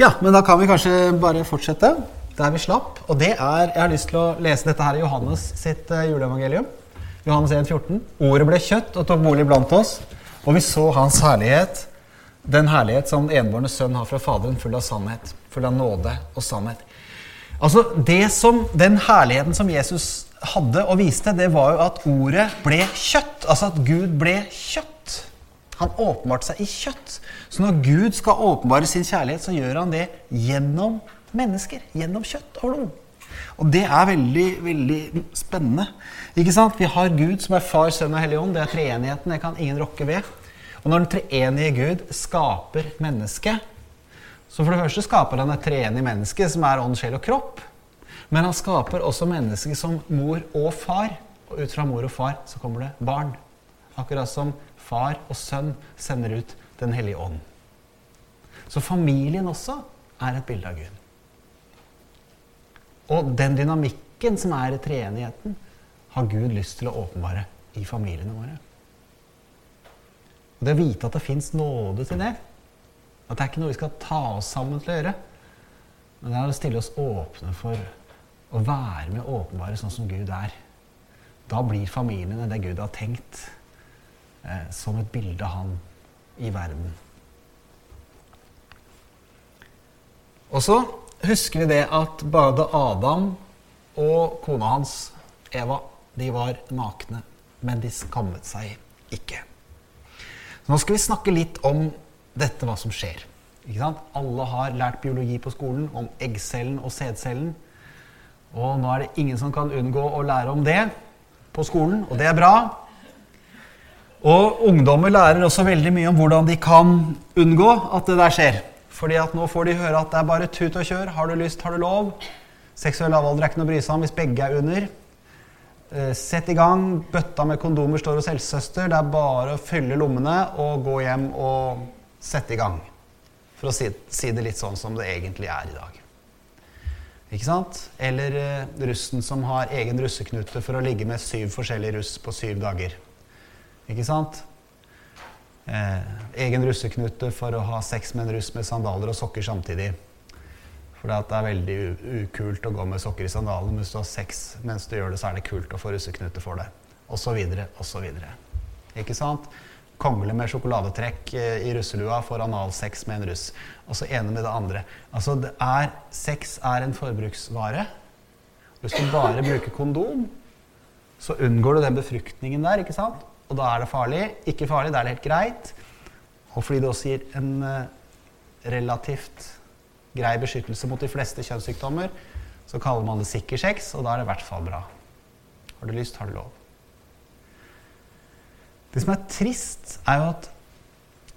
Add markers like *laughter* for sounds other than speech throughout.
Ja, men da kan vi kanskje bare fortsette der vi slapp. Og det er Jeg har lyst til å lese dette her i Johannes sitt uh, juleevangelium. Johannes 1, 14. Ordet ble kjøtt og tok bolig blant oss, og vi så hans herlighet. Den herlighet som den enbårne sønn har fra Faderen, full av sannhet. Full av nåde og sannhet. Altså, det som, Den herligheten som Jesus hadde og viste, det var jo at ordet ble kjøtt. Altså at Gud ble kjøtt. Han åpenbarte seg i kjøtt. Så når Gud skal åpenbare sin kjærlighet, så gjør han det gjennom mennesker. Gjennom kjøtt og blod. Og det er veldig veldig spennende. Ikke sant? Vi har Gud som er Far, Sønn og Hellig Ånd. Det er treenigheten. Det kan ingen rokke ved. Og når den treenige Gud skaper mennesket, så for det første skaper han et treenig menneske som er ånd, sjel og kropp. Men han skaper også mennesker som mor og far. Og ut fra mor og far så kommer det barn. Akkurat som far og sønn sender ut Den hellige ånd. Så familien også er et bilde av Gud. Og den dynamikken som er i treenigheten, har Gud lyst til å åpenbare i familiene våre. Og Det å vite at det fins nåde til det, at det er ikke noe vi skal ta oss sammen til å gjøre, men det er å stille oss åpne for å være med åpenbare sånn som Gud er. Da blir familiene det Gud har tenkt, eh, som et bilde av Han i verden. Og så husker vi det at både Adam og kona hans, Eva, de var nakne. Men de skammet seg ikke. Så nå skal vi snakke litt om dette, hva som skjer. Alle har lært biologi på skolen om eggcellen og sædcellen. Og nå er det ingen som kan unngå å lære om det på skolen, og det er bra. Og ungdommer lærer også veldig mye om hvordan de kan unngå at det der skjer. Fordi at nå får de høre at det er bare tut og kjør. Har du lyst, har du lov. Seksuell lavalder er ikke noe å bry seg om hvis begge er under. Eh, sett i gang. Bøtta med kondomer står hos helsesøster. Det er bare å fylle lommene og gå hjem og sette i gang. For å si, si det litt sånn som det egentlig er i dag. Ikke sant? Eller eh, russen som har egen russeknute for å ligge med syv forskjellige russ på syv dager. Ikke sant? Eh, egen russeknute for å ha sex med en russ med sandaler og sokker samtidig. For det er veldig ukult å gå med sokker i sandalene, hvis du har sex mens du gjør det, så er det kult å få russeknute for det. Og så videre, og så videre. Ikke sant? Kongle med sjokoladetrekk eh, i russelua får analsex med en russ. Og så ene med det andre. Altså, det er, Sex er en forbruksvare. Hvis du bare bruker kondom, så unngår du den befruktningen der. ikke sant? Og da er det farlig. Ikke farlig, da er det helt greit. Og fordi det også gir en uh, relativt grei beskyttelse mot de fleste kjønnssykdommer, så kaller man det sikker sex, og da er det i hvert fall bra. Har du lyst, har du lov. Det som er trist, er jo at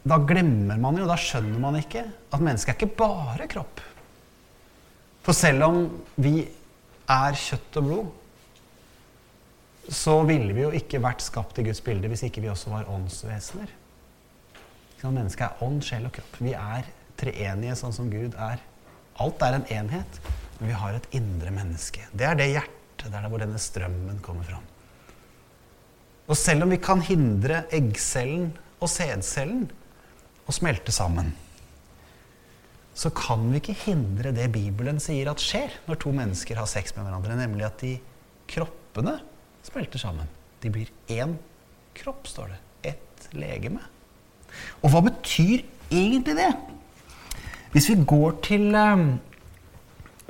da glemmer man jo, da skjønner man ikke, at mennesket er ikke bare kropp. For selv om vi er kjøtt og blod, så ville vi jo ikke vært skapt i Guds bilde hvis ikke vi også var åndsvesener. Mennesket er ånd, sjel og kropp. Vi er treenige sånn som Gud er. Alt er en enhet, men vi har et indre menneske. Det er det hjertet det der hvor denne strømmen kommer fram. Og selv om vi kan hindre eggcellen og sædcellen å smelte sammen, så kan vi ikke hindre det Bibelen sier at skjer når to mennesker har sex med hverandre, nemlig at de kroppene smelter sammen. De blir én kropp, står det. Ett legeme. Og hva betyr egentlig det? Hvis vi går til um,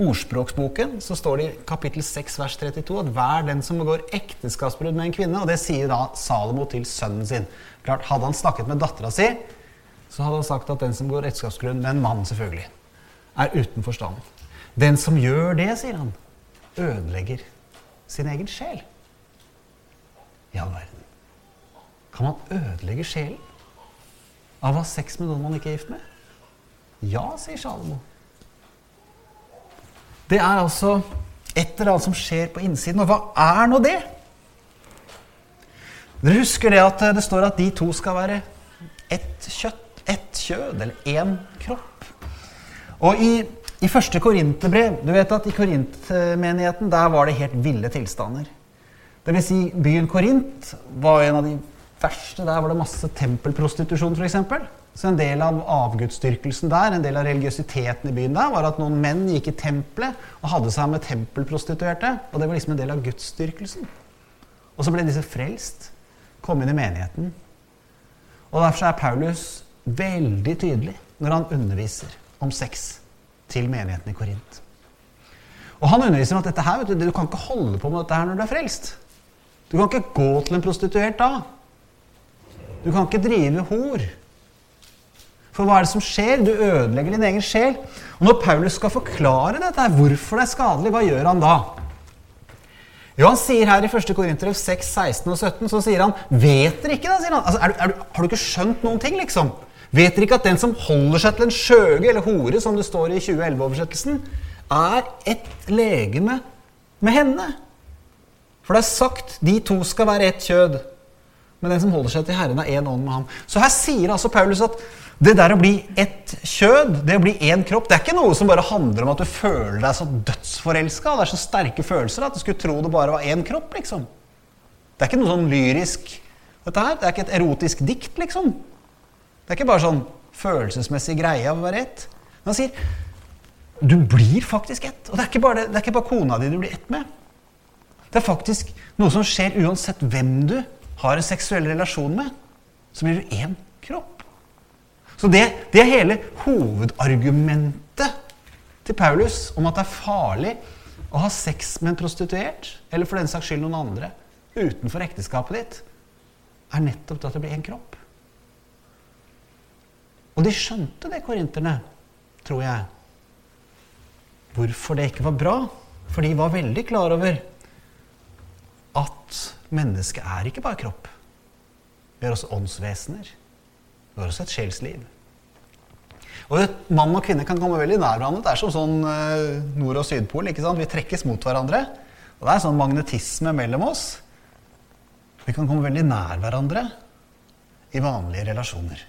ordspråksboken, så står det i kapittel 6 vers 32 at hver den som begår ekteskapsbrudd med en kvinne, og det sier da Salomo til sønnen sin. Klart, Hadde han snakket med dattera si, så hadde han sagt at den som går ekteskapsgrunn med en mann, selvfølgelig, er uten forstand. Den som gjør det, sier han, ødelegger sin egen sjel i all verden? Kan man ødelegge sjelen av å ha sex med noen man ikke er gift med? Ja, sier Salomo. Det er altså et eller annet som skjer på innsiden. Og hva er nå det? Dere husker det at det står at de to skal være ett kjøtt, ett kjød, eller én kropp. Og i, i første Korinterbrev Du vet at i Korintmenigheten der var det helt ville tilstander. Vil si, byen Korint var en av de verste. Der var det masse tempelprostitusjon, f.eks. Så en del av avgudsdyrkelsen der, en del av religiøsiteten i byen der, var at noen menn gikk i tempelet og hadde seg med tempelprostituerte. Og det var liksom en del av gudsdyrkelsen. Og så ble disse frelst, kom inn i menigheten. Og derfor er Paulus veldig tydelig når han underviser om sex til menigheten i Korint. Og han underviser om at dette her, du, du kan ikke holde på med dette her når du er frelst. Du kan ikke gå til en prostituert da. Du kan ikke drive hor. For hva er det som skjer? Du ødelegger din egen sjel. Og når Paulus skal forklare dette, hvorfor det er skadelig, hva gjør han da? Jo, han sier her i 1. Korinterev 6, 16 og 17, så sier han Vet dere ikke, da? sier han. Altså, er du, er du, har du ikke skjønt noen ting, liksom? Vet dere ikke at den som holder seg til en skjøge eller hore, som det står i 2011-oversettelsen, er et legeme med henne? For det er sagt de to skal være ett kjød. Men den som holder seg til Herren, er én ånd med ham. Så her sier altså Paulus at det der å bli ett kjød, det å bli én kropp, det er ikke noe som bare handler om at du føler deg så dødsforelska. Det er så sterke følelser at du skulle tro det bare var én kropp, liksom. Det er ikke noe sånn lyrisk dette her. Det er ikke et erotisk dikt, liksom. Det er ikke bare sånn følelsesmessig greie av å være ett. Men han sier du blir faktisk ett. Og det er ikke bare, det, det er ikke bare kona di du blir ett med. Det er faktisk noe som skjer uansett hvem du har en seksuell relasjon med. Så blir du én kropp. Så det, det er hele hovedargumentet til Paulus om at det er farlig å ha sex med en prostituert, eller for den saks skyld noen andre, utenfor ekteskapet ditt, er nettopp det at det blir én kropp. Og de skjønte det, korinterne, tror jeg. Hvorfor det ikke var bra. For de var veldig klar over at mennesket er ikke bare kropp. Vi er også åndsvesener. Vi har også et sjelsliv. Og Mann og kvinne kan komme veldig nær hverandre. Det er som sånn uh, nord- og sydpol. ikke sant? Vi trekkes mot hverandre. Og det er sånn magnetisme mellom oss. Vi kan komme veldig nær hverandre i vanlige relasjoner.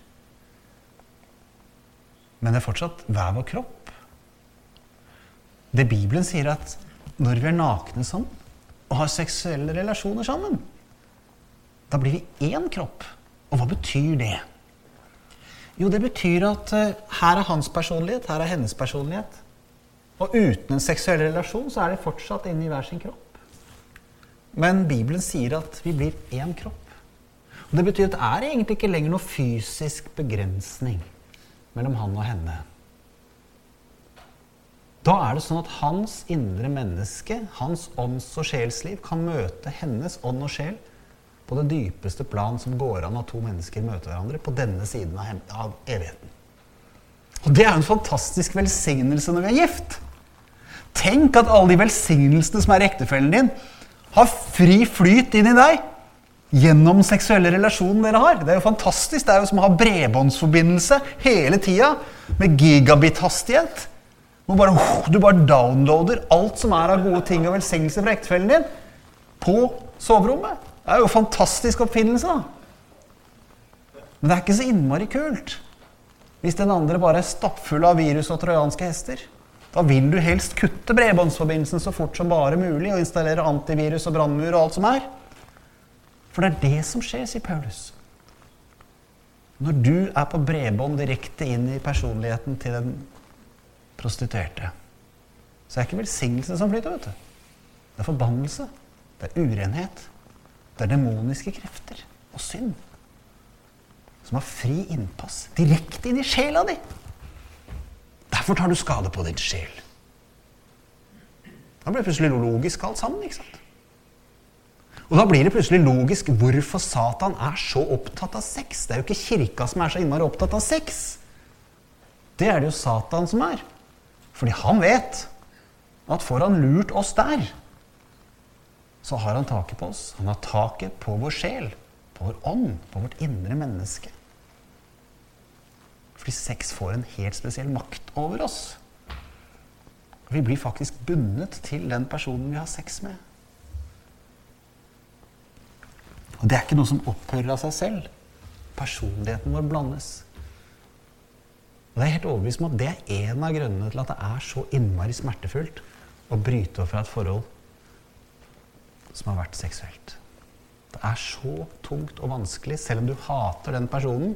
Men det er fortsatt hver vår kropp. Det Bibelen sier, at når vi er nakne sammen og har seksuelle relasjoner sammen, da blir vi én kropp. Og hva betyr det? Jo, det betyr at uh, her er hans personlighet, her er hennes personlighet. Og uten en seksuell relasjon så er de fortsatt inne i hver sin kropp. Men Bibelen sier at vi blir én kropp. Og Det betyr at det er egentlig ikke lenger noe fysisk begrensning mellom han og henne. Da er det sånn at hans indre menneske, hans ånds- og sjelsliv, kan møte hennes ånd og sjel på det dypeste plan som går an at to mennesker møter hverandre på denne siden av, av evigheten. Og det er en fantastisk velsignelse når vi er gift. Tenk at alle de velsignelsene som er i ektefellen din, har fri flyt inn i deg gjennom seksuelle relasjonen dere har. Det er jo fantastisk. Det er jo som å ha bredbåndsforbindelse hele tida med gigabit-hastighet. Bare, du bare downloader alt som er av gode ting og velsignelser fra ektefellen din, på soverommet. Det er jo fantastisk oppfinnelse, da. Men det er ikke så innmari kult hvis den andre bare er stappfull av virus og trojanske hester. Da vil du helst kutte bredbåndsforbindelsen så fort som bare mulig og installere antivirus og brannmur og alt som er. For det er det som skjer, sier Paulus. Når du er på bredbånd direkte inn i personligheten til den prostituerte, så det er ikke velsignelse som flyter, vet du. Det er forbannelse. Det er urenhet. Det er demoniske krefter og synd som har fri innpass direkte inn i sjela di. Derfor tar du skade på din sjel. Da blir det plutselig logisk alt sammen. ikke sant? Og da blir det plutselig logisk hvorfor Satan er så opptatt av sex. Det er jo ikke kirka som er så innmari opptatt av sex. Det er det jo Satan som er. Fordi han vet at får han lurt oss der, så har han taket på oss. Han har taket på vår sjel, på vår ånd, på vårt indre menneske. Fordi sex får en helt spesiell makt over oss. Vi blir faktisk bundet til den personen vi har sex med. Og det er ikke noe som opphører av seg selv. Personligheten vår blandes. Og det er helt overbevist om at det er en av grunnene til at det er så innmari smertefullt å bryte opp fra et forhold som har vært seksuelt. Det er så tungt og vanskelig. Selv om du hater den personen,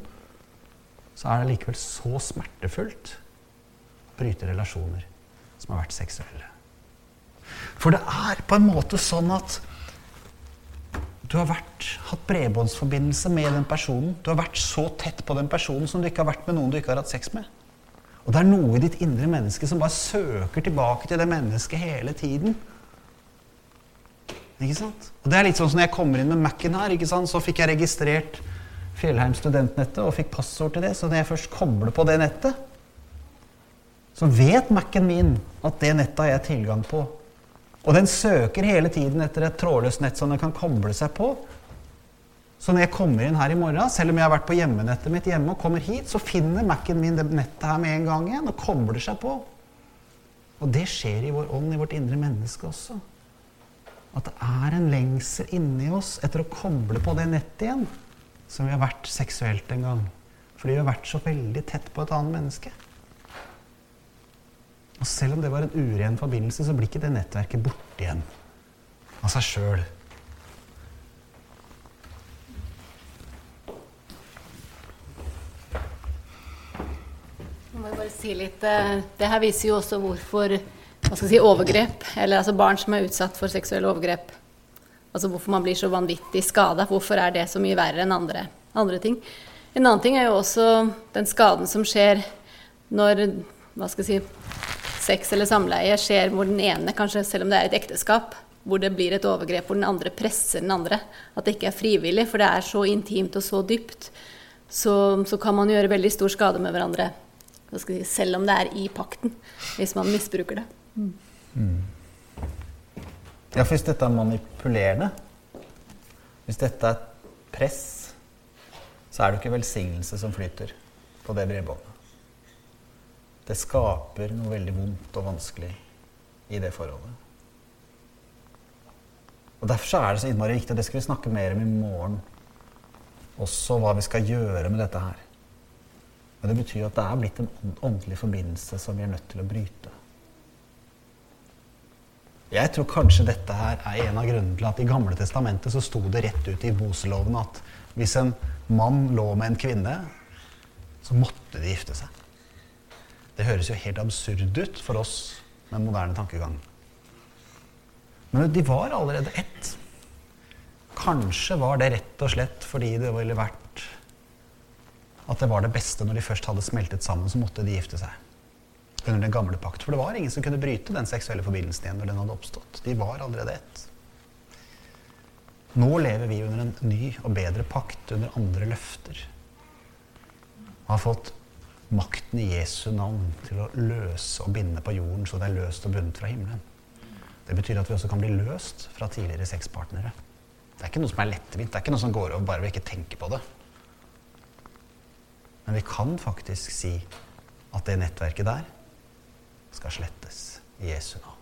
så er det likevel så smertefullt å bryte relasjoner som har vært seksuelle. For det er på en måte sånn at du har vært, hatt bredbåndsforbindelse med den personen. Du har vært så tett på den personen som du ikke har vært med noen du ikke har hatt sex med. Og det er noe i ditt indre menneske som bare søker tilbake til det mennesket hele tiden. Ikke sant? Og det er litt sånn som Når jeg kommer inn med Mac-en her, ikke sant? så fikk jeg registrert Fjellheim studentnettet og fikk passord til det. Så når jeg først kobler på det nettet, så vet Mac-en min at det nettet har jeg tilgang på. Og den søker hele tiden etter et trådløst nett som den kan koble seg på. Så når jeg kommer inn her i morgen, selv om jeg har vært på hjemmenettet mitt hjemme, og kommer hit, så finner Mac-en min det nettet her med en gang igjen og kobler seg på. Og det skjer i vår ånd, i vårt indre menneske også. At det er en lengsel inni oss etter å koble på det nettet igjen som vi har vært seksuelt en gang. Fordi vi har vært så veldig tett på et annet menneske. Og selv om det var en uren forbindelse, så blir ikke det nettverket borte igjen av seg sjøl. si litt, eh, Det her viser jo også hvorfor si, overgrep, eller altså barn som er utsatt for seksuelle overgrep Altså hvorfor man blir så vanvittig skada. Hvorfor er det så mye verre enn andre, andre ting? En annen ting er jo også den skaden som skjer når hva skal jeg si, sex eller samleie skjer hvor den ene, kanskje selv om det er et ekteskap, hvor det blir et overgrep hvor den andre presser den andre. At det ikke er frivillig, for det er så intimt og så dypt. Så, så kan man gjøre veldig stor skade med hverandre. Si, selv om det er i pakten, hvis man misbruker det. Mm. Ja, for hvis dette er manipulerende, hvis dette er press, så er det ikke velsignelse som flyter på det bredbåndet. Det skaper noe veldig vondt og vanskelig i det forholdet. Og Derfor er det så innmari viktig, og det skal vi snakke mer om i morgen, også hva vi skal gjøre med dette her. Men det betyr at det er blitt en åndelig forbindelse som vi er nødt til å bryte. Jeg tror kanskje dette her er en av grunnene til at i Gamle testamentet så sto det rett ut i Boseloven at hvis en mann lå med en kvinne, så måtte de gifte seg. Det høres jo helt absurd ut for oss med moderne tankegang. Men de var allerede ett. Kanskje var det rett og slett fordi det ville vært at det var det beste når de først hadde smeltet sammen, så måtte de gifte seg under den gamle pakt. For det var ingen som kunne bryte den seksuelle forbindelsen igjen når den hadde oppstått. De var allerede ett. Nå lever vi under en ny og bedre pakt, under andre løfter. Og har fått makten i Jesu navn til å løse og binde på jorden så det er løst og bundet fra himmelen. Det betyr at vi også kan bli løst fra tidligere sexpartnere. Det er ikke noe som er lettvint. Det er ikke noe som går over bare vi ikke tenker på det. Men vi kan faktisk si at det nettverket der skal slettes i Jesu navn.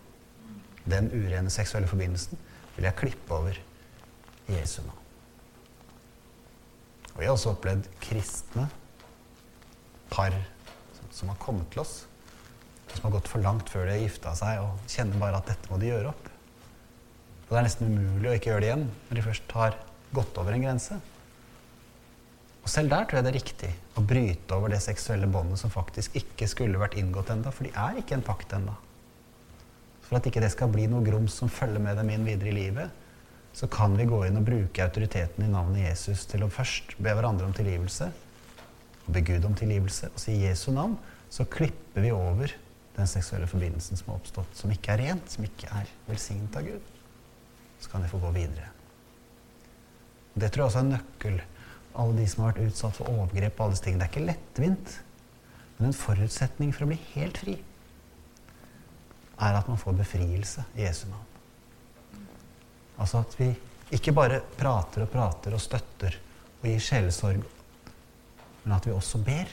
Den urene seksuelle forbindelsen vil jeg klippe over i Jesu navn. Og vi har også opplevd kristne par som har kommet til oss, som har gått for langt før de har gifta seg, og kjenner bare at dette må de gjøre opp. Og det er nesten umulig å ikke gjøre det igjen når de først har gått over en grense. Og selv der tror jeg det er riktig å bryte over det seksuelle båndet som faktisk ikke skulle vært inngått enda, for de er ikke en pakt enda. For at ikke det skal bli noe grums som følger med dem inn videre i livet, så kan vi gå inn og bruke autoriteten i navnet Jesus til å først be hverandre om tilgivelse, be Gud om tilgivelse, og si Jesu navn, så klipper vi over den seksuelle forbindelsen som har oppstått, som ikke er rent, som ikke er velsignet av Gud. Så kan de få gå videre. Det tror jeg også er en nøkkel alle de som har vært utsatt for overgrep og alle disse tingene. Det er ikke lettvint. Men en forutsetning for å bli helt fri er at man får befrielse i Jesu navn. Altså at vi ikke bare prater og prater og støtter og gir sjelesorg, men at vi også ber.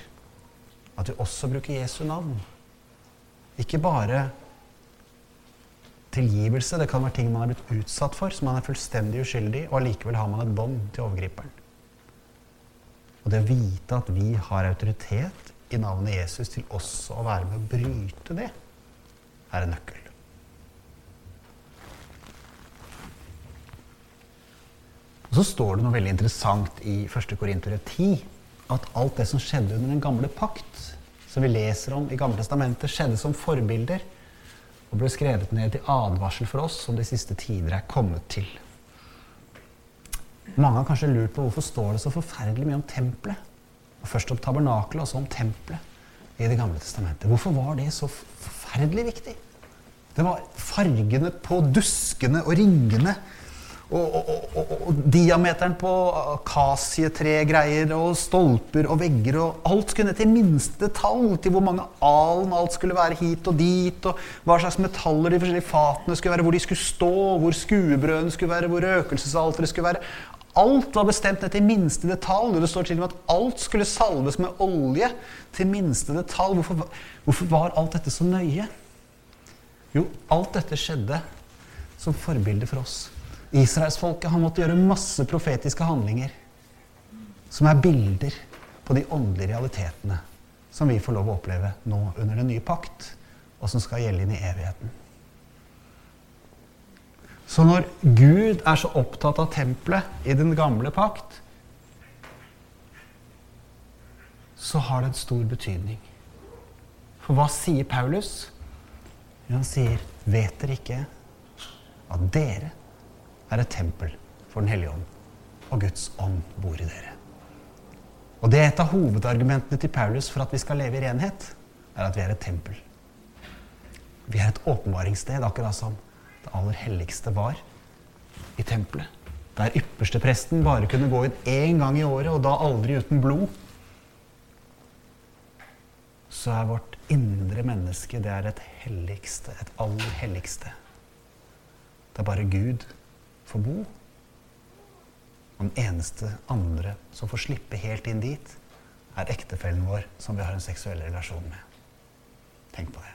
At vi også bruker Jesu navn. Ikke bare tilgivelse. Det kan være ting man er blitt utsatt for, som man er fullstendig uskyldig, og allikevel har man et bånd til overgriperen. Og det å vite at vi har autoritet i navnet Jesus til også å være med å bryte det, er en nøkkel. Og Så står det noe veldig interessant i 1. Korinter 10, at alt det som skjedde under den gamle pakt, som vi leser om i Gamle testamentet, skjedde som forbilder og ble skrevet ned til advarsel for oss som de siste tider er kommet til. Mange har kanskje lurt på hvorfor står det så forferdelig mye om tempelet. Og først om tabernakelet, og så om tempelet i Det gamle testamentet. Hvorfor var det så forferdelig viktig? Det var fargene på duskene og ringene og, og, og, og diameteren på akasietregreier og stolper og vegger og Alt skulle ned til minste detalj. Til hvor mange alen alt skulle være hit og dit. Og hva slags metaller de forskjellige fatene skulle være. Hvor de skulle stå, hvor skuebrødene skulle være, hvor røkelsesalteret skulle være. Alt var bestemt ned til minste detalj. Det står til og med at alt skulle salves med olje til minste detalj. Hvorfor, hvorfor var alt dette så nøye? Jo, alt dette skjedde som forbilde for oss. Israelsfolket har måttet gjøre masse profetiske handlinger som er bilder på de åndelige realitetene som vi får lov å oppleve nå under den nye pakt, og som skal gjelde inn i evigheten. Så når Gud er så opptatt av tempelet i den gamle pakt, så har det en stor betydning. For hva sier Paulus? Han sier, 'Vet dere ikke at dere er et tempel for Den hellige ånd, og Guds ånd bor i dere?' Og det er et av hovedargumentene til Paulus for at vi skal leve i renhet, er at vi er et tempel. Vi er et åpenbaringssted, akkurat som det aller helligste var i tempelet. Der ypperste presten bare kunne gå inn én gang i året, og da aldri uten blod. Så er vårt indre menneske det er et helligste, et aller helligste. Det er bare Gud får bo. Og den eneste andre som får slippe helt inn dit, er ektefellen vår som vi har en seksuell relasjon med. Tenk på det.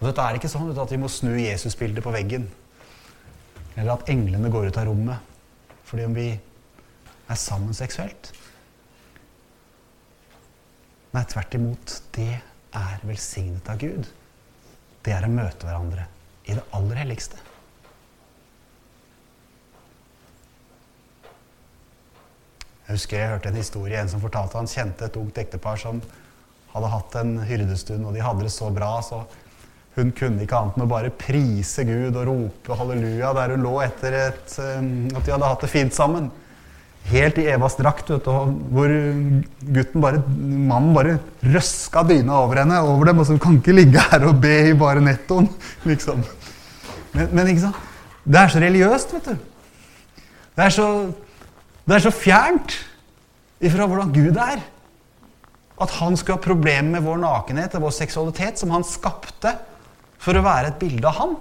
Og dette er ikke sånn at vi må snu Jesusbildet på veggen. Eller at englene går ut av rommet fordi om vi er sammen seksuelt. Nei, tvert imot. Det er velsignet av Gud. Det er å møte hverandre i det aller helligste. Jeg husker jeg hørte en historie en som fortalte han kjente et ungt ektepar som hadde hatt en hyrdestund, og de hadde det så bra, så hun kunne ikke annet enn å bare prise Gud og rope halleluja der hun lå etter et, um, at de hadde hatt det fint sammen. Helt i Evas drakt, vet du, hvor gutten bare, mannen bare røska dyna over henne, over dem, og så kan ikke ligge her og be i bare nettoen, *laughs* liksom. Men, men ikke sant? Det er så religiøst, vet du. Det er så, det er så fjernt ifra hvordan Gud er. At han skulle ha problemer med vår nakenhet og vår seksualitet, som han skapte for å være et bilde av han.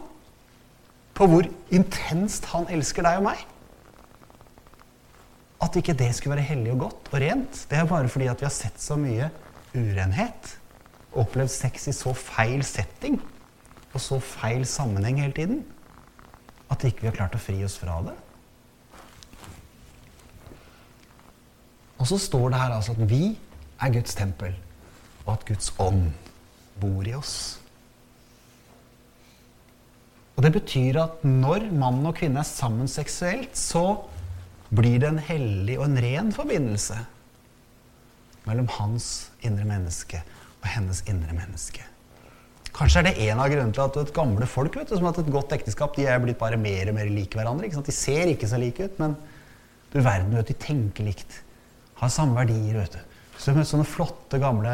På hvor intenst han elsker deg og meg. At ikke det skulle være hellig og godt og rent, det er bare fordi at vi har sett så mye urenhet. Opplevd sex i så feil setting og så feil sammenheng hele tiden. At ikke vi har klart å fri oss fra det. Og så står det her altså at vi er Guds tempel, og at Guds ånd bor i oss. Og Det betyr at når mann og kvinne er sammen seksuelt, så blir det en hellig og en ren forbindelse mellom hans indre menneske og hennes indre menneske. Kanskje er det en av grunnene til at vet, gamle folk vet som har hatt et godt ekteskap, de er blitt bare mer og mer like hverandre. De ser ikke så like ut, men du verden, vet, de tenker likt. Har samme verdier. vet du. Som sånne flotte, gamle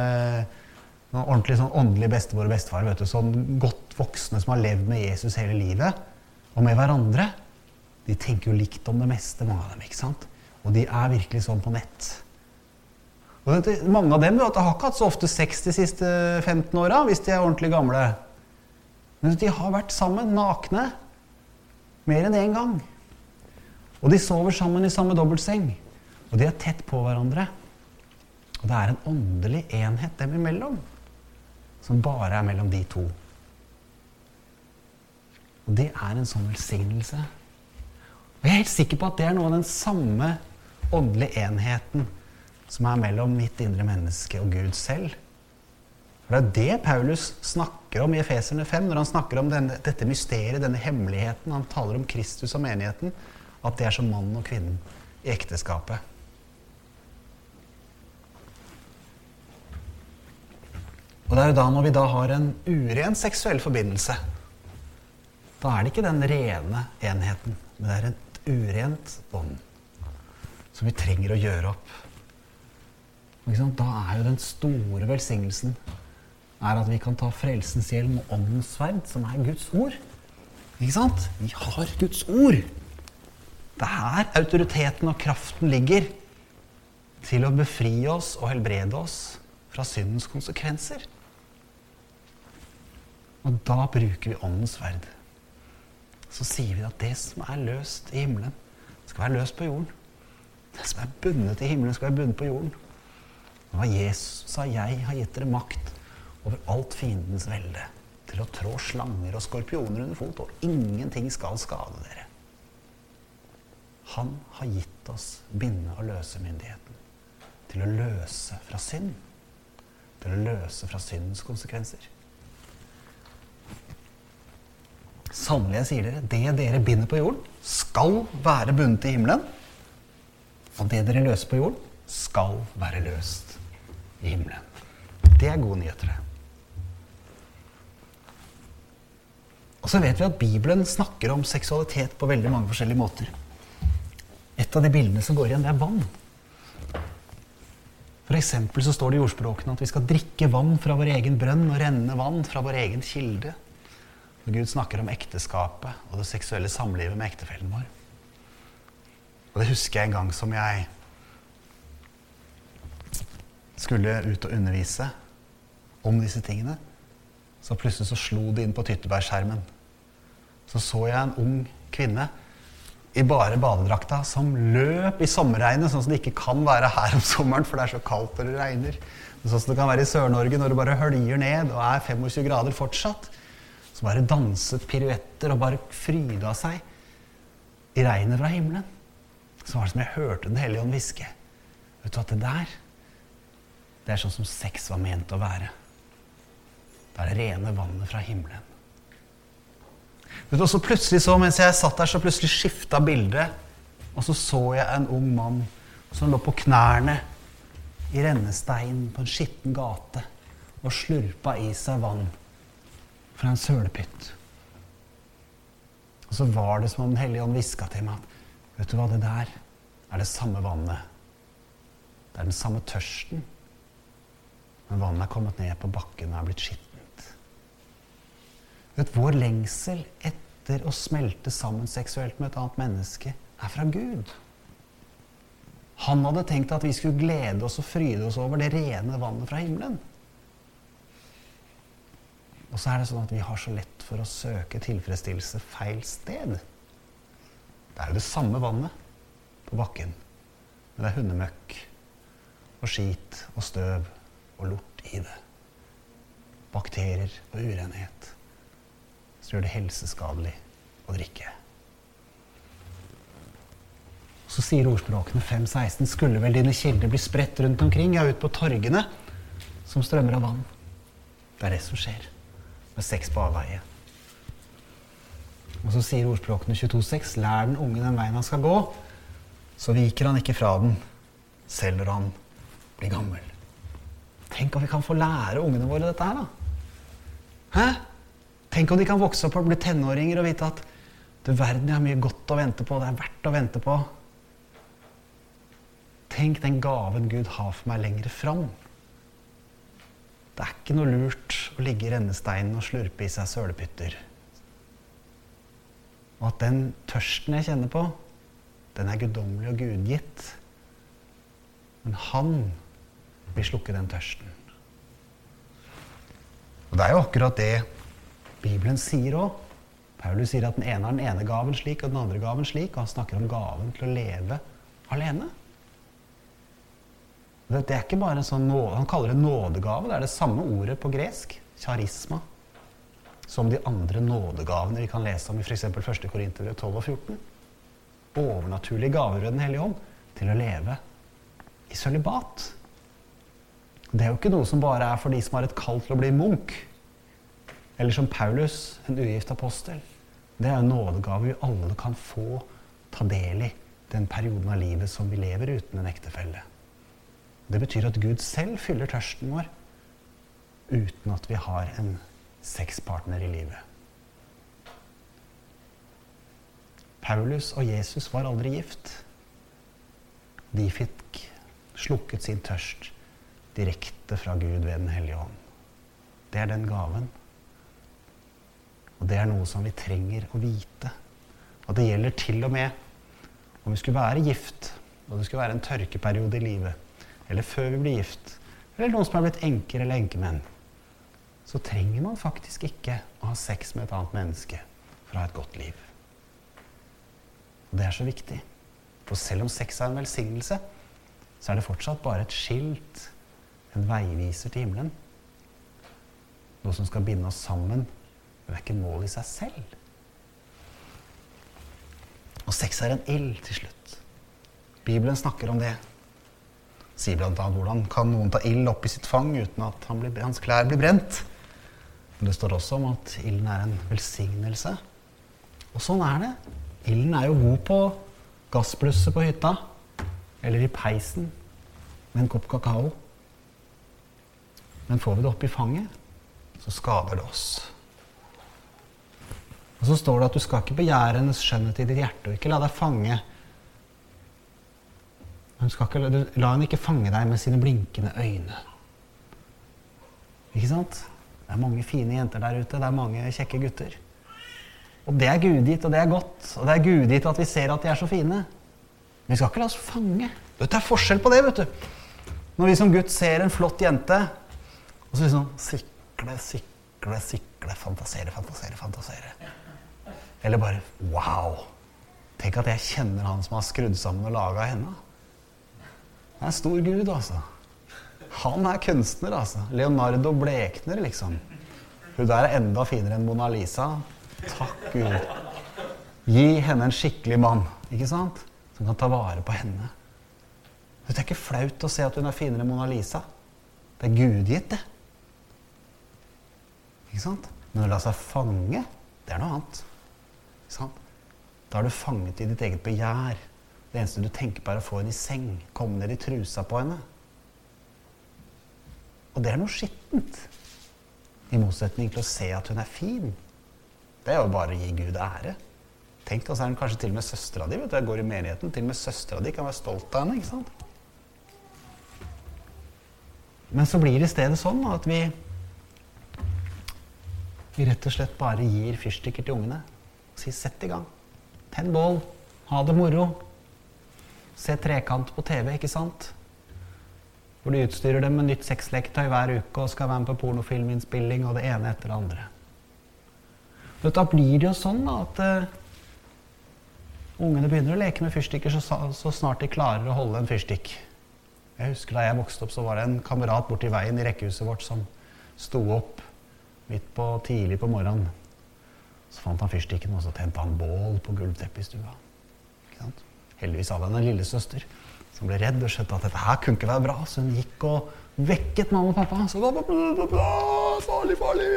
noen ordentlig sånn åndelig bestemor og bestefar. vet du, Sånn godt voksne som har levd med Jesus hele livet, og med hverandre. De tenker jo likt om det meste, mange av dem. ikke sant? Og de er virkelig sånn på nett. Og det, mange av dem vet, har ikke hatt så ofte sex de siste 15 åra, hvis de er ordentlig gamle. Men de har vært sammen, nakne, mer enn én gang. Og de sover sammen i samme dobbeltseng. Og de er tett på hverandre. Og det er en åndelig enhet dem imellom som bare er mellom de to. Og det er en sånn velsignelse. Og jeg er helt sikker på at det er noe av den samme åndelige enheten som er mellom mitt indre menneske og Gud selv. For Det er det Paulus snakker om i Efeserne 5, når han snakker om denne, dette mysteriet, denne hemmeligheten. Han taler om Kristus og menigheten. At det er som mannen og kvinnen i ekteskapet. Og det er jo da når vi da har en uren seksuell forbindelse, da er det ikke den rene enheten, men det er et urent bånd som vi trenger å gjøre opp. Da er jo den store velsignelsen er at vi kan ta frelsens hjelm og åndens sverd, som er Guds ord. Ikke sant? Vi har Guds ord. Det er her autoriteten og kraften ligger til å befri oss og helbrede oss fra syndens konsekvenser. Og da bruker vi åndens sverd. Så sier vi at det som er løst i himmelen, skal være løst på jorden. Det som er bundet i himmelen, skal være bundet på jorden. Det var Jesus sa 'Jeg har gitt dere makt over alt fiendens velde' til å trå slanger og skorpioner under fot, og ingenting skal skade dere. Han har gitt oss binde- og løsemyndigheten til å løse fra synd. Til å løse fra syndens konsekvenser. Sannelig, jeg sier dere, det dere binder på jorden, skal være bundet i himmelen. Og det dere løser på jorden, skal være løst i himmelen. Det er gode nyheter. Og så vet vi at Bibelen snakker om seksualitet på veldig mange forskjellige måter. Et av de bildene som går igjen, det er vann. For så står det i ordspråkene at vi skal drikke vann fra vår egen brønn og renne vann fra vår egen kilde. Og Gud snakker om ekteskapet og det seksuelle samlivet med ektefellen vår. Og det husker jeg en gang som jeg skulle ut og undervise om disse tingene, så plutselig så slo det inn på tyttebærskjermen. Så så jeg en ung kvinne i bare badedrakta som løp i sommerregnet, sånn som det ikke kan være her om sommeren, for det er så kaldt og det regner. Sånn som det kan være i Sør-Norge når det bare høljer ned og er 25 grader fortsatt. Så bare danset piruetter og bare fryda seg i regnet fra himmelen. Så var det som jeg hørte Den hellige ånd hviske. Vet du at det der det er sånn som sex var ment å være. Det er det rene vannet fra himmelen. Vet du, så plutselig så, Mens jeg satt der, så plutselig skifta bildet. Og så så jeg en ung mann som lå på knærne i rennesteinen på en skitten gate og slurpa i seg vann fra en sølepytt. Og så var det som om Den hellige ånd hviska til meg at vet du hva, det der er det samme vannet. Det er den samme tørsten men vannet er kommet ned på bakken og er blitt skittent. Vet, vår lengsel etter å smelte sammen seksuelt med et annet menneske er fra Gud. Han hadde tenkt at vi skulle glede oss og fryde oss over det rene vannet fra himmelen. Og så er det sånn at vi har så lett for å søke tilfredsstillelse feil sted. Det er jo det samme vannet på bakken, men det er hundemøkk og skit og støv og lort i det. Bakterier og urenhet som gjør det helseskadelig å drikke. Så sier ordspråkene 5.16.: Skulle vel dine kilder bli spredt rundt omkring, ja, ut på torgene, som strømmer av vann. Det er det som skjer med sex på avveie. Og så sier ordspråkene 22.6.: Lær den unge den veien han skal gå, så viker han ikke fra den, selv når han blir gammel. Tenk om vi kan få lære ungene våre dette her, da. Hæ? Tenk om de kan vokse opp og bli tenåringer og vite at du verden, jeg har mye godt å vente på. Det er verdt å vente på. Tenk den gaven Gud har for meg lenger fram. Det er ikke noe lurt å ligge i rennesteinen og slurpe i seg sølepytter. Og at den tørsten jeg kjenner på, den er guddommelig og gudgitt. Men han vil slukke den tørsten. Og Det er jo akkurat det Bibelen sier òg. Paulus sier at den ene har den ene gaven slik og den andre gaven slik. Og han snakker om gaven til å leve alene. Det, er ikke bare en sånn Han kaller det nådegave. Det er det samme ordet på gresk, charisma, som de andre nådegavene vi kan lese om i f.eks. 1. Korinterbrev 12 og 14. Overnaturlige gaver ved Den hellige ånd til å leve i sølibat. Det er jo ikke noe som bare er for de som har et kall til å bli munk. Eller som Paulus, en ugift apostel. Det er en nådegave vi alle kan få ta del i den perioden av livet som vi lever uten en ektefelle. Det betyr at Gud selv fyller tørsten vår. uten at vi har en sexpartner i livet. Paulus og Jesus var aldri gift. De fikk slukket sin tørst direkte fra Gud ved Den hellige ånd. Det er den gaven. Og det er noe som vi trenger å vite. Og det gjelder til og med om vi skulle være gift, og det skulle være en tørkeperiode i livet, eller før vi blir gift, eller noen som er blitt enker eller enkemenn, så trenger man faktisk ikke å ha sex med et annet menneske for å ha et godt liv. Og det er så viktig. For selv om sex er en velsignelse, så er det fortsatt bare et skilt, en veiviser til himmelen. Noe som skal binde oss sammen, men det er ikke mål i seg selv. Og sex er en ild til slutt. Bibelen snakker om det. Sier bl.a. hvordan kan noen ta ild opp i sitt fang uten at han blir, hans klær blir brent. Men det står også om at ilden er en velsignelse. Og sånn er det. Ilden er jo god på gassblusset på hytta. Eller i peisen med en kopp kakao. Men får vi det opp i fanget, så skader det oss. Og så står det at du skal ikke begjære hennes skjønnhet i ditt hjerte, og ikke la deg fange. Ikke, la henne ikke fange deg med sine blinkende øyne. Ikke sant? Det er mange fine jenter der ute. Det er mange kjekke gutter. Og det er gudgitt, og det er godt. Og det er gudgitt at vi ser at de er så fine. Men vi skal ikke la oss fange. Det er forskjell på det, vet du. Når vi som gutt ser en flott jente, og så liksom sikle, sikle, sikle, fantasere, fantasere, fantasere. Eller bare Wow! Tenk at jeg kjenner han som har skrudd sammen og laga henne. Det er en stor gud, altså. Han er kunstner, altså. Leonardo blekner, liksom. Hun der er enda finere enn Mona Lisa. Takk Gud. Gi henne en skikkelig mann, ikke sant? Som kan ta vare på henne. Det er ikke flaut å se at hun er finere enn Mona Lisa. Det er gudgitt, det. Ikke sant? Men å la seg fange, det er noe annet. Ikke sant? Da er du fanget i ditt eget begjær. Det eneste du tenker på, er å få henne i seng. Komme ned i trusa på henne. Og det er noe skittent. I motsetning til å se at hun er fin. Det er jo bare å gi Gud ære. Tenk deg, så er hun kanskje til og med søstera di. Jeg går i menigheten. Til og med søstera di kan være stolt av henne. ikke sant? Men så blir det i stedet sånn at vi vi rett og slett bare gir fyrstikker til ungene. Og sier 'sett i gang'. Tenn bål. Ha det moro. Se Trekant på TV, ikke sant? Hvor de utstyrer dem med nytt sexleketøy hver uke og skal være med på pornofilminnspilling og det ene etter det andre. Men da blir det jo sånn da, at uh, ungene begynner å leke med fyrstikker så, så, snart de klarer å holde en fyrstikk. Jeg husker Da jeg vokste opp, så var det en kamerat borti veien i rekkehuset vårt som sto opp midt på tidlig på morgenen. Så fant han fyrstikken, og så tente han bål på gulvteppet i stua. Heldigvis hadde han en lillesøster som ble redd og skjønte at dette her kunne ikke være bra. Så hun gikk og vekket mamma og pappa. Så farlig, farlig,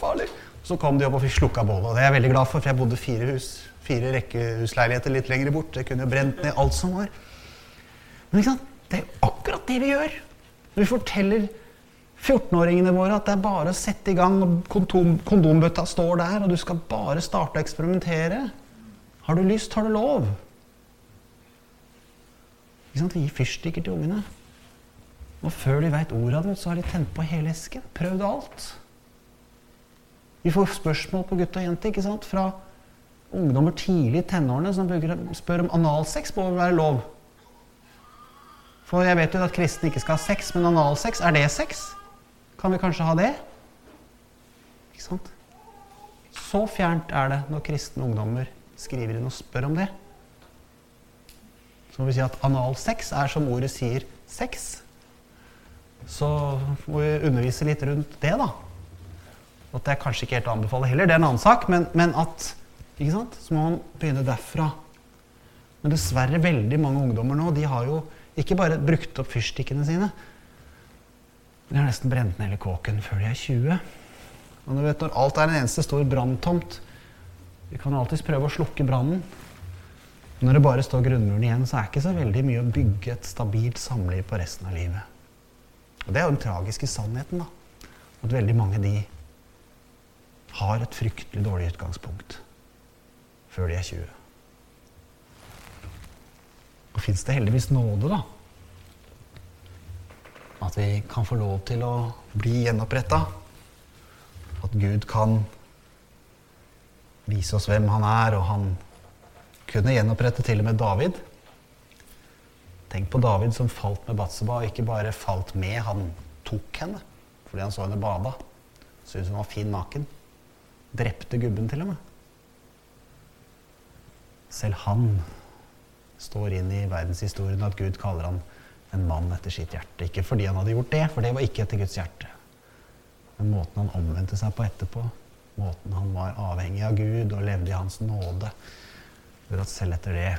farlig. Så kom de opp og fikk slukka bålet. Det er jeg veldig glad for, for jeg bodde fire hus, fire rekkehusleiligheter litt lenger bort. Det kunne brent ned alt som var. Men ikke sant? det er akkurat det vi gjør. Når vi forteller 14-åringene våre at det er bare å sette i gang, kondom, kondombøtta står der, og du skal bare starte å eksperimentere. Har du lyst, har du lov. Vi gir fyrstikker til ungene. Og før de veit ordet av det, så har de tent på hele esken. Prøvd alt. Vi får spørsmål på gutt og jente ikke sant? fra ungdommer tidlig i tenårene som spør om analsex må være lov. For jeg vet jo at kristne ikke skal ha sex, men analsex, er det sex? Kan vi kanskje ha det? Ikke sant? Så fjernt er det når kristne ungdommer skriver inn og spør om det. Så må vi si at analsex er som ordet sier sex. Så må vi undervise litt rundt det, da. At er kanskje ikke helt å anbefale heller, det er en annen sak, men, men at ikke sant? Så må man begynne derfra. Men dessverre, veldig mange ungdommer nå de har jo ikke bare brukt opp fyrstikkene sine. De har nesten brent ned hele kåken før de er 20. Og du vet, Når alt er en eneste stor branntomt Vi kan alltids prøve å slukke brannen. Når det bare står grunnmuren igjen, så er det ikke så veldig mye å bygge et stabilt samliv på resten av livet. Og Det er jo den tragiske sannheten. da. at veldig mange de har et fryktelig dårlig utgangspunkt før de er 20. Og fins det heldigvis nåde, da? At vi kan få lov til å bli gjenoppretta. At Gud kan vise oss hvem han er, og han kunne gjenopprette til og med David. Tenk på David som falt med Batseba, og ikke bare falt med, han tok henne fordi han så henne bada. Syntes hun var fin naken. Drepte gubben til og med. Selv han står inn i verdenshistorien at Gud kaller han en mann etter sitt hjerte. Ikke fordi han hadde gjort det, for det var ikke etter Guds hjerte. Men måten han omvendte seg på etterpå, måten han var avhengig av Gud og levde i hans nåde, gjør at selv etter det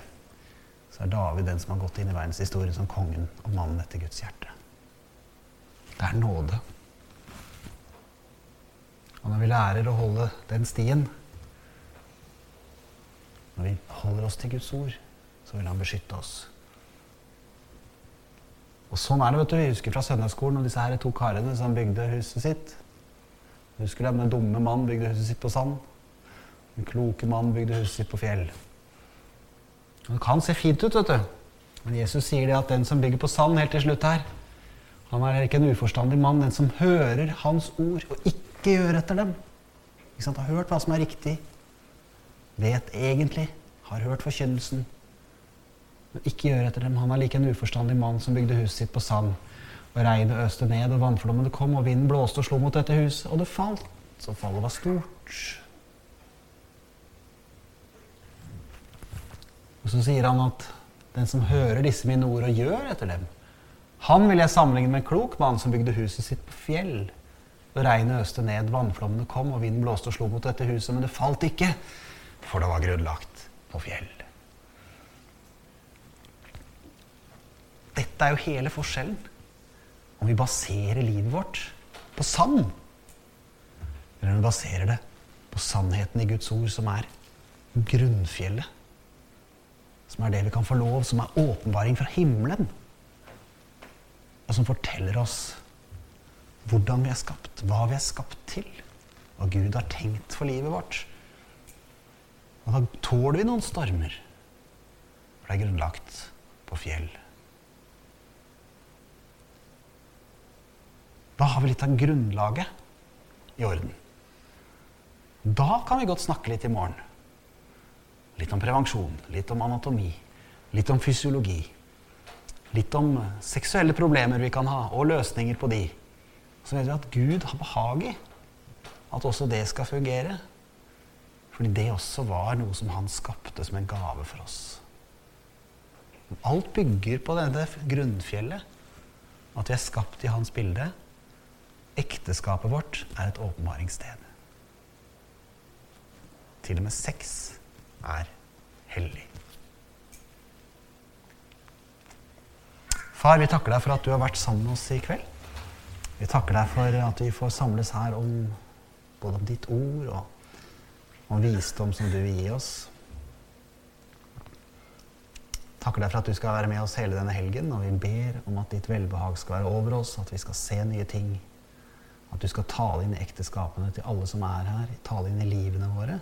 så er David den som har gått inn i verdenshistorien som kongen og mannen etter Guds hjerte. Det er nåde. Og når vi lærer å holde den stien, når vi holder oss til Guds ord, så vil han beskytte oss. Og sånn er det, vet du. Vi husker fra søndagsskolen og disse her to karene som bygde huset sitt. Husker du Den dumme mann bygde huset sitt på sand. Den kloke mann bygde huset sitt på fjell. Det kan se fint ut, vet du. Men Jesus sier det at den som bygger på sand helt til slutt her, han er ikke en uforstandig mann. Den som hører hans ord og ikke gjør etter dem. Ikke sant? Har hørt hva som er riktig. Vet egentlig. Har hørt forkynnelsen men ikke gjør etter dem. Han er like en uforstandig mann som bygde huset sitt på sand. Og regnet øste ned, og vannflommene kom, og vinden blåste og slo mot dette huset, og det falt. Så fallet var stort. Og så sier han at den som hører disse mine ord og gjør etter dem, han vil jeg sammenligne med en klok mann som bygde huset sitt på fjell. Og regnet øste ned, vannflommene kom, og vinden blåste og slo mot dette huset, men det falt ikke, for det var grunnlagt på fjell. Dette er jo hele forskjellen. Om vi baserer livet vårt på sand, eller om vi baserer det på sannheten i Guds ord, som er grunnfjellet. Som er det vi kan få lov, som er åpenbaring fra himmelen. Og som forteller oss hvordan vi er skapt, hva vi er skapt til. Hva Gud har tenkt for livet vårt. Og da tåler vi noen stormer. For det er grunnlagt på fjell. Da har vi litt av grunnlaget i orden. Da kan vi godt snakke litt i morgen. Litt om prevensjon, litt om anatomi, litt om fysiologi. Litt om seksuelle problemer vi kan ha, og løsninger på de. Så vet vi at Gud har behag i at også det skal fungere. Fordi det også var noe som han skapte som en gave for oss. Alt bygger på dette grunnfjellet. At vi er skapt i hans bilde. Ekteskapet vårt er et åpenbaringssted. Til og med sex er hellig. Far, vi takker deg for at du har vært sammen med oss i kveld. Vi takker deg for at vi får samles her om både om ditt ord og om visdom som du vil gi oss. Takker deg for at du skal være med oss hele denne helgen, og vi ber om at ditt velbehag skal være over oss, at vi skal se nye ting at du skal tale inn i ekteskapene til alle som er her. Tale inn i livene våre.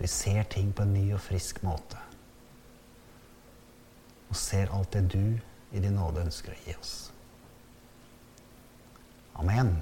Så vi ser ting på en ny og frisk måte. Og ser alt det du i din nåde ønsker å gi oss. Amen.